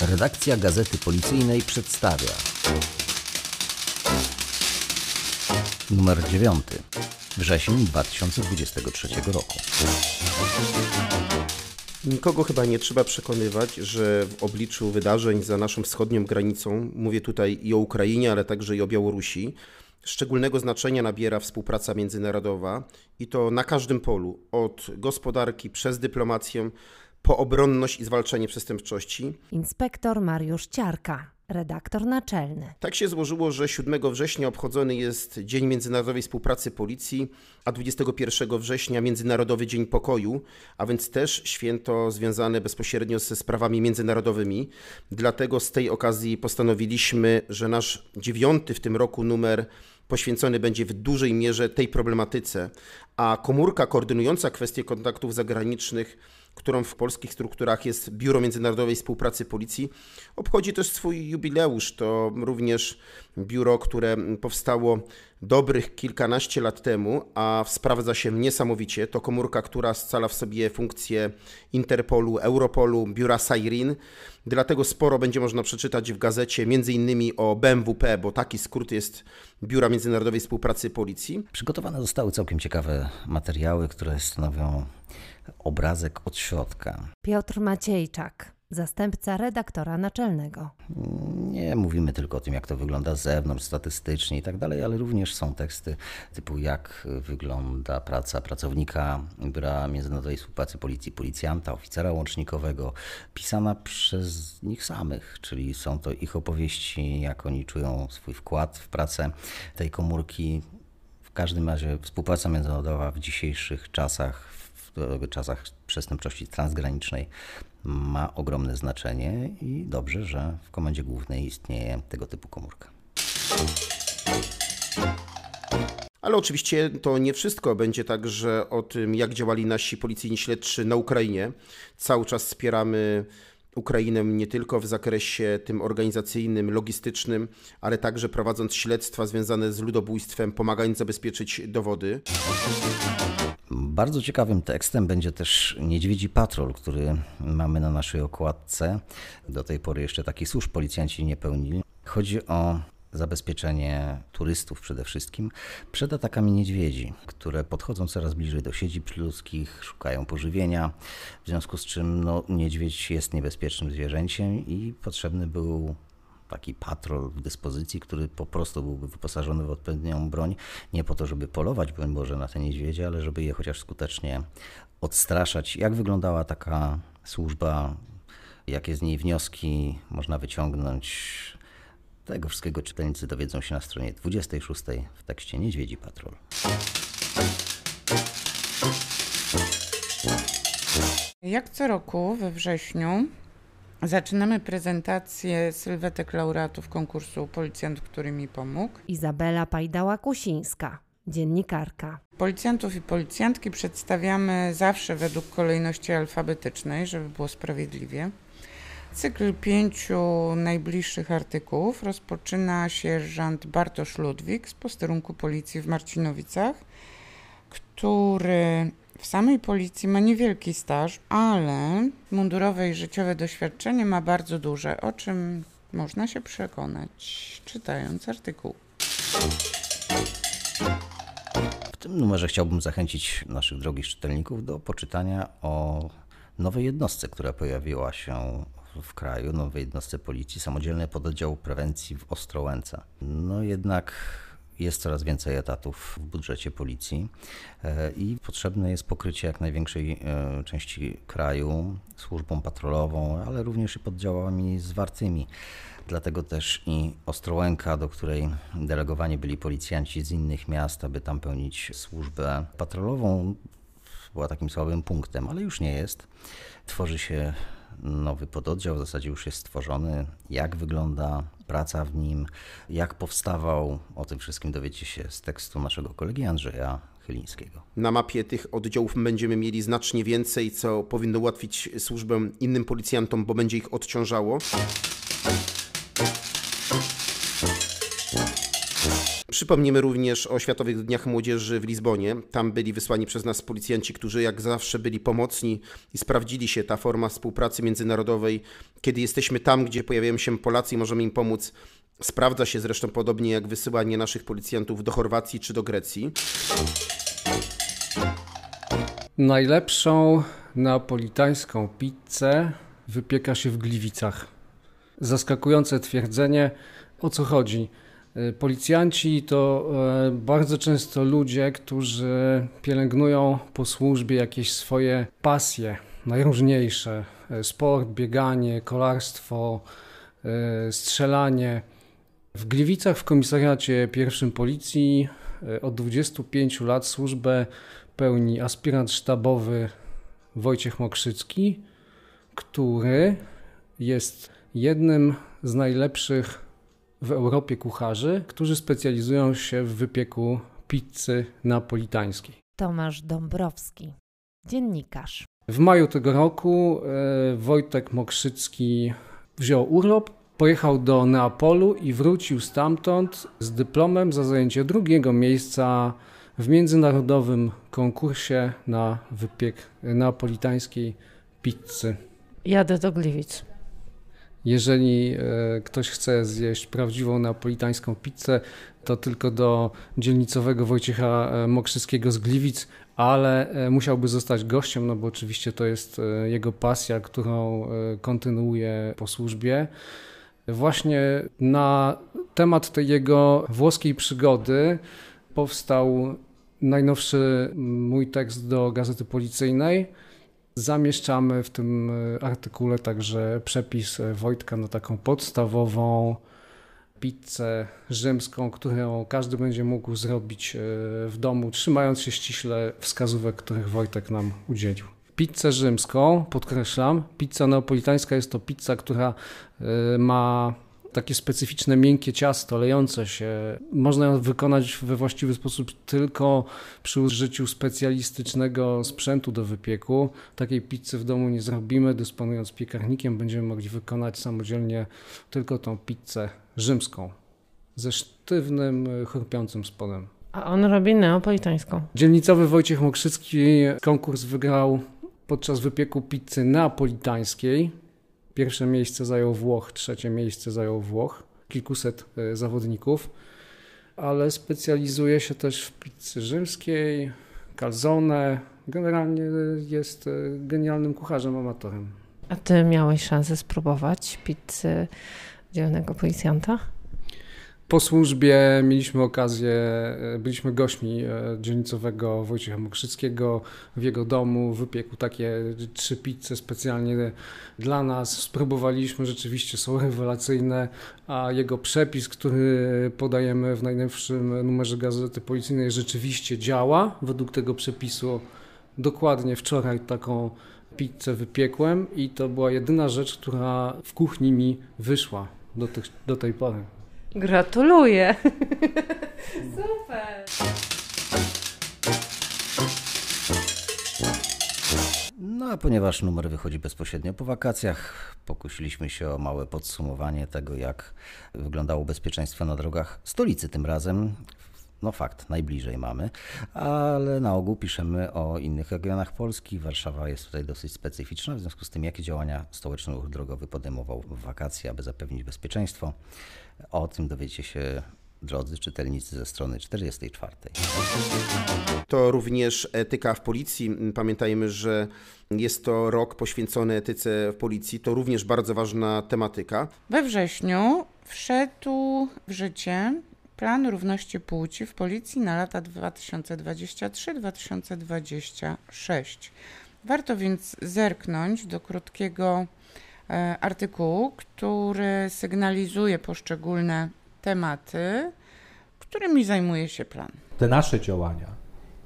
Redakcja Gazety Policyjnej przedstawia numer 9 wrzesień 2023 roku. Nikogo chyba nie trzeba przekonywać, że w obliczu wydarzeń za naszą wschodnią granicą, mówię tutaj i o Ukrainie, ale także i o Białorusi, szczególnego znaczenia nabiera współpraca międzynarodowa i to na każdym polu, od gospodarki przez dyplomację po obronność i zwalczanie przestępczości. Inspektor Mariusz Ciarka, redaktor naczelny. Tak się złożyło, że 7 września obchodzony jest Dzień Międzynarodowej Współpracy Policji, a 21 września Międzynarodowy Dzień Pokoju, a więc też święto związane bezpośrednio ze sprawami międzynarodowymi. Dlatego z tej okazji postanowiliśmy, że nasz dziewiąty w tym roku numer poświęcony będzie w dużej mierze tej problematyce, a komórka koordynująca kwestie kontaktów zagranicznych którą w polskich strukturach jest Biuro Międzynarodowej Współpracy Policji, obchodzi też swój jubileusz. To również biuro, które powstało dobrych kilkanaście lat temu, a sprawdza się niesamowicie. To komórka, która scala w sobie funkcje Interpolu, Europolu, biura Sairin. Dlatego sporo będzie można przeczytać w gazecie, między innymi o BMWP, bo taki skrót jest Biura Międzynarodowej Współpracy Policji. Przygotowane zostały całkiem ciekawe materiały, które stanowią obrazek od środka. Piotr Maciejczak, zastępca redaktora naczelnego. Nie mówimy tylko o tym, jak to wygląda z zewnątrz, statystycznie i tak dalej, ale również są teksty typu jak wygląda praca pracownika Biura Międzynarodowej Współpracy Policji, policjanta, oficera łącznikowego, pisana przez nich samych, czyli są to ich opowieści, jak oni czują swój wkład w pracę tej komórki. W każdym razie współpraca międzynarodowa w dzisiejszych czasach w czasach przestępczości transgranicznej ma ogromne znaczenie i dobrze, że w Komendzie Głównej istnieje tego typu komórka. Ale oczywiście to nie wszystko. Będzie także o tym, jak działali nasi policyjni śledczy na Ukrainie. Cały czas wspieramy Ukrainę nie tylko w zakresie tym organizacyjnym, logistycznym, ale także prowadząc śledztwa związane z ludobójstwem, pomagając zabezpieczyć dowody. Bardzo ciekawym tekstem będzie też Niedźwiedzi Patrol, który mamy na naszej okładce. Do tej pory jeszcze takich służb policjanci nie pełnili. Chodzi o zabezpieczenie turystów przede wszystkim przed atakami niedźwiedzi, które podchodzą coraz bliżej do siedzib ludzkich, szukają pożywienia, w związku z czym no, niedźwiedź jest niebezpiecznym zwierzęciem i potrzebny był taki patrol w dyspozycji, który po prostu byłby wyposażony w odpowiednią broń, nie po to, żeby polować, broń Boże, na te niedźwiedzie, ale żeby je chociaż skutecznie odstraszać. Jak wyglądała taka służba, jakie z niej wnioski można wyciągnąć? Tego wszystkiego czytelnicy dowiedzą się na stronie 26 w tekście Niedźwiedzi Patrol. Jak co roku we wrześniu Zaczynamy prezentację sylwetek laureatów konkursu Policjant, który mi pomógł. Izabela Pajdała-Kusińska, dziennikarka. Policjantów i policjantki przedstawiamy zawsze według kolejności alfabetycznej, żeby było sprawiedliwie. Cykl pięciu najbliższych artykułów rozpoczyna sierżant Bartosz Ludwik z posterunku policji w Marcinowicach, który w samej policji ma niewielki staż, ale mundurowe i życiowe doświadczenie ma bardzo duże, o czym można się przekonać czytając artykuł. W tym numerze chciałbym zachęcić naszych drogich czytelników do poczytania o nowej jednostce, która pojawiła się w kraju, nowej jednostce policji, samodzielny pododdział prewencji w Ostrołęce. No jednak jest coraz więcej etatów w budżecie policji e, i potrzebne jest pokrycie jak największej e, części kraju służbą patrolową, ale również i poddziałami zwartymi. Dlatego też i Ostrołęka, do której delegowani byli policjanci z innych miast, aby tam pełnić służbę patrolową, była takim słabym punktem, ale już nie jest. Tworzy się nowy pododdział, w zasadzie już jest stworzony. Jak wygląda praca w nim, jak powstawał, o tym wszystkim dowiecie się z tekstu naszego kolegi Andrzeja Chylińskiego. Na mapie tych oddziałów będziemy mieli znacznie więcej, co powinno ułatwić służbę innym policjantom, bo będzie ich odciążało. Przypomnimy również o Światowych Dniach Młodzieży w Lizbonie. Tam byli wysłani przez nas policjanci, którzy jak zawsze byli pomocni i sprawdzili się ta forma współpracy międzynarodowej. Kiedy jesteśmy tam, gdzie pojawiają się Polacy i możemy im pomóc, sprawdza się zresztą podobnie jak wysyłanie naszych policjantów do Chorwacji czy do Grecji. Najlepszą neapolitańską pizzę wypieka się w Gliwicach. Zaskakujące twierdzenie. O co chodzi? Y, Policjanci to e, bardzo często ludzie, którzy pielęgnują po służbie jakieś swoje pasje, najróżniejsze. E, Sport, bieganie, kolarstwo, e, strzelanie. W Gliwicach w komisariacie pierwszym policji e, od 25 lat służbę pełni aspirant sztabowy Wojciech Mokrzycki, który jest jednym z najlepszych w Europie kucharzy, którzy specjalizują się w wypieku pizzy napolitańskiej. Tomasz Dąbrowski, dziennikarz. W maju tego roku e, Wojtek Mokrzycki wziął urlop, pojechał do Neapolu i wrócił stamtąd z dyplomem za zajęcie drugiego miejsca w międzynarodowym konkursie na wypiek neapolitańskiej pizzy. Jadę do Gliwic. Jeżeli e, ktoś chce zjeść prawdziwą neapolitańską pizzę, to tylko do dzielnicowego Wojciecha e, Mokrzyskiego z Gliwic, ale e, musiałby zostać gościem, no bo oczywiście to jest jego pasja, którą kontynuuje po służbie. Właśnie na temat tej jego włoskiej przygody powstał najnowszy mój tekst do Gazety Policyjnej. Zamieszczamy w tym e, artykule także przepis e, Wojtka na taką podstawową pizzę rzymską, którą każdy będzie mógł zrobić e, w domu, trzymając się ściśle wskazówek, których Wojtek nam udzielił. Pizzę rzymską, podkreślam, pizza neapolitańska jest to pizza, która ma takie specyficzne, miękkie ciasto, lejące się. Można ją wykonać we właściwy sposób tylko przy użyciu specjalistycznego sprzętu do wypieku. Takiej pizzy w domu nie zrobimy. Dysponując piekarnikiem, będziemy mogli wykonać samodzielnie tylko tą pizzę rzymską ze sztywnym, chrupiącym spodem. A on robi neapolitańską. Dzielnicowy Wojciech Mokrzycki konkurs wygrał podczas wypieku pizzy neapolitańskiej. Pierwsze miejsce zajął Włoch, trzecie miejsce zajął Włoch, kilkuset e, zawodników, ale specjalizuje się też w pizzy rzymskiej, calzone. Generalnie jest e, genialnym kucharzem, amatorem. A ty miałeś szansę spróbować pizzy dzielnego policjanta? Po służbie mieliśmy okazję, e, byliśmy gośćmi e, dzielnicowego Wojciecha Mokrzyckiego w jego domu. Wypiekł takie trzy pizze specjalnie dla nas. Spróbowaliśmy, rzeczywiście są rewelacyjne, a jego przepis, który podajemy w najnowszym numerze Gazety Policyjnej rzeczywiście działa. Według tego przepisu dokładnie wczoraj taką pizzę wypiekłem i to była jedyna rzecz, która w kuchni mi wyszła do, tych, do tej pory. Gratuluję. Super. No a ponieważ numer wychodzi bezpośrednio po wakacjach, pokusiliśmy się o małe podsumowanie tego, jak wyglądało bezpieczeństwo na drogach stolicy tym razem. No fakt, najbliżej mamy, ale na ogół piszemy o innych regionach Polski. Warszawa jest tutaj dosyć specyficzna, w związku z tym jakie działania stołeczny ruch drogowy podejmował w wakacje, aby zapewnić bezpieczeństwo. O tym dowiecie się, drodzy czytelnicy, ze strony 44. To również etyka w policji. Pamiętajmy, że jest to rok poświęcony etyce w policji. To również bardzo ważna tematyka. We wrześniu wszedł w życie plan równości płci w policji na lata 2023-2026. Warto więc zerknąć do krótkiego e, artykułu, który sygnalizuje poszczególne tematy, którymi zajmuje się plan. te nasze działania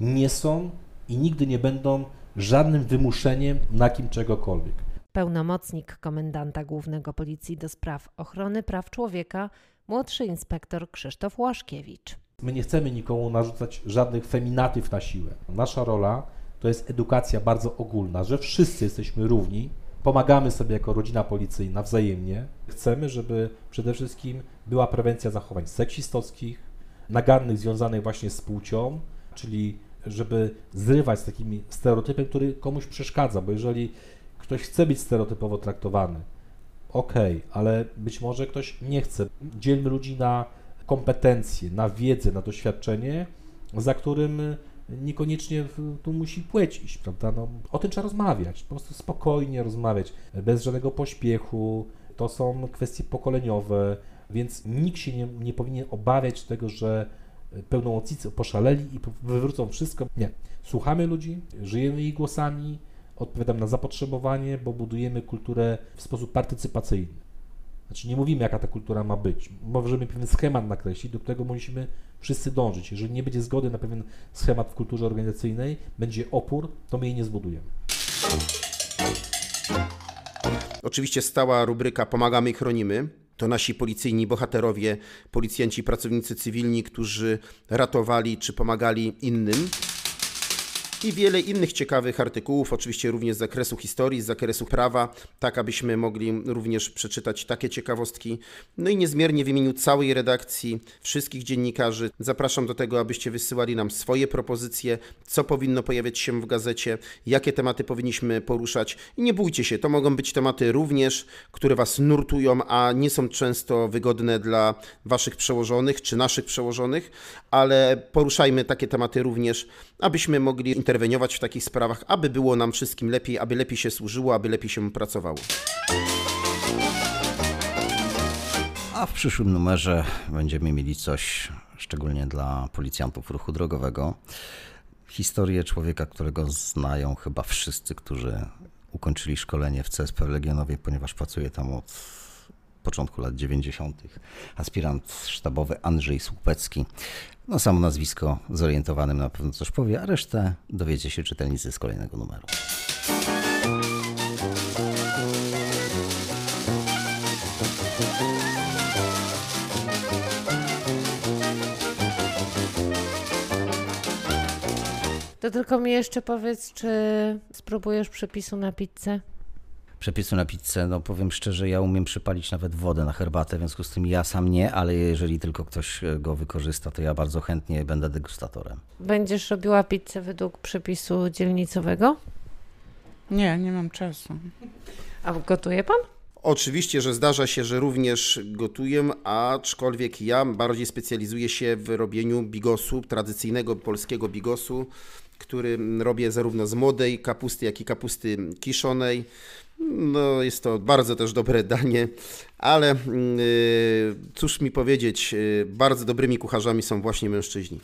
nie są i nigdy nie będą żadnym wymuszeniem na kim czegokolwiek. Pełnomocnik komendanta głównego policji do spraw ochrony praw człowieka, młodszy inspektor Krzysztof Łaszkiewicz. My nie chcemy nikomu narzucać żadnych feminatyw na siłę. Nasza rola to jest edukacja bardzo ogólna, że wszyscy jesteśmy równi, pomagamy sobie jako rodzina policyjna wzajemnie. Chcemy, żeby przede wszystkim była prewencja zachowań seksistowskich, nagannych związanych właśnie z płcią, czyli żeby zrywać z takimi stereotypem, który komuś przeszkadza, bo jeżeli ktoś chce być stereotypowo traktowany, okej, okay, ale być może ktoś nie chce. Dzielmy ludzi na kompetencje, na wiedzę, na doświadczenie, za którym niekoniecznie tu musi płeć iść, prawda? No, o tym trzeba rozmawiać, po prostu spokojnie rozmawiać, bez żadnego pośpiechu. To są kwestie pokoleniowe, więc nikt się nie, nie powinien obawiać tego, że pełnomocnicy poszaleli i wywrócą wszystko. Nie. Słuchamy ludzi, żyjemy ich głosami, odpowiadamy na zapotrzebowanie, bo budujemy kulturę w sposób partycypacyjny. Znaczy nie mówimy, jaka ta kultura ma być. Możemy pewien schemat nakreślić, do którego musimy wszyscy dążyć. Jeżeli nie będzie zgody na pewien schemat w kulturze organizacyjnej, będzie opór, to my jej nie zbudujemy. Oczywiście stała rubryka Pomagamy i chronimy. To nasi policyjni bohaterowie, policjanci, pracownicy cywilni, którzy ratowali czy pomagali innym i wiele innych ciekawych artykułów, oczywiście również z zakresu historii, z zakresu prawa, tak abyśmy mogli również przeczytać takie ciekawostki. No i niezmiernie w imieniu całej redakcji, wszystkich dziennikarzy zapraszam do tego, abyście wysyłali nam swoje propozycje, co powinno pojawiać się w gazecie, jakie tematy powinniśmy poruszać. I nie bójcie się, to mogą być tematy również, które Was nurtują, a nie są często wygodne dla Waszych przełożonych czy naszych przełożonych, ale poruszajmy takie tematy również, abyśmy mogli interweniować w takich sprawach, aby było nam wszystkim lepiej, aby lepiej się służyło, aby lepiej się pracowało. A w przyszłym numerze będziemy mieli coś szczególnie dla policjantów ruchu drogowego. Historię człowieka, którego znają chyba wszyscy, którzy ukończyli szkolenie w CSP Legionowej, ponieważ pracuje tam od początku lat 90. Aspirant sztabowy Andrzej Słupecki. No samo nazwisko zorientowanym na pewno coś powie, a resztę dowiecie się czytelnicy z kolejnego numeru. To tylko mi jeszcze powiedz, czy spróbujesz przepisu na pizzę? Przepisu na pizzę, no powiem szczerze, ja umiem przypalić nawet wodę na herbatę, w związku z tym ja sam nie, ale jeżeli tylko ktoś e, go wykorzysta, to ja bardzo chętnie będę degustatorem. Będziesz robiła pizzę według przepisu dzielnicowego? Nie, nie mam czasu. A gotuje pan? Oczywiście, że zdarza się, że również gotuję, aczkolwiek ja bardziej specjalizuję się w robieniu bigosu, tradycyjnego polskiego bigosu, który robię zarówno z młodej kapusty, jak i kapusty kiszonej. No, jest to bardzo też dobre danie, ale yy, cóż mi powiedzieć, yy, bardzo dobrymi kucharzami są właśnie mężczyźni.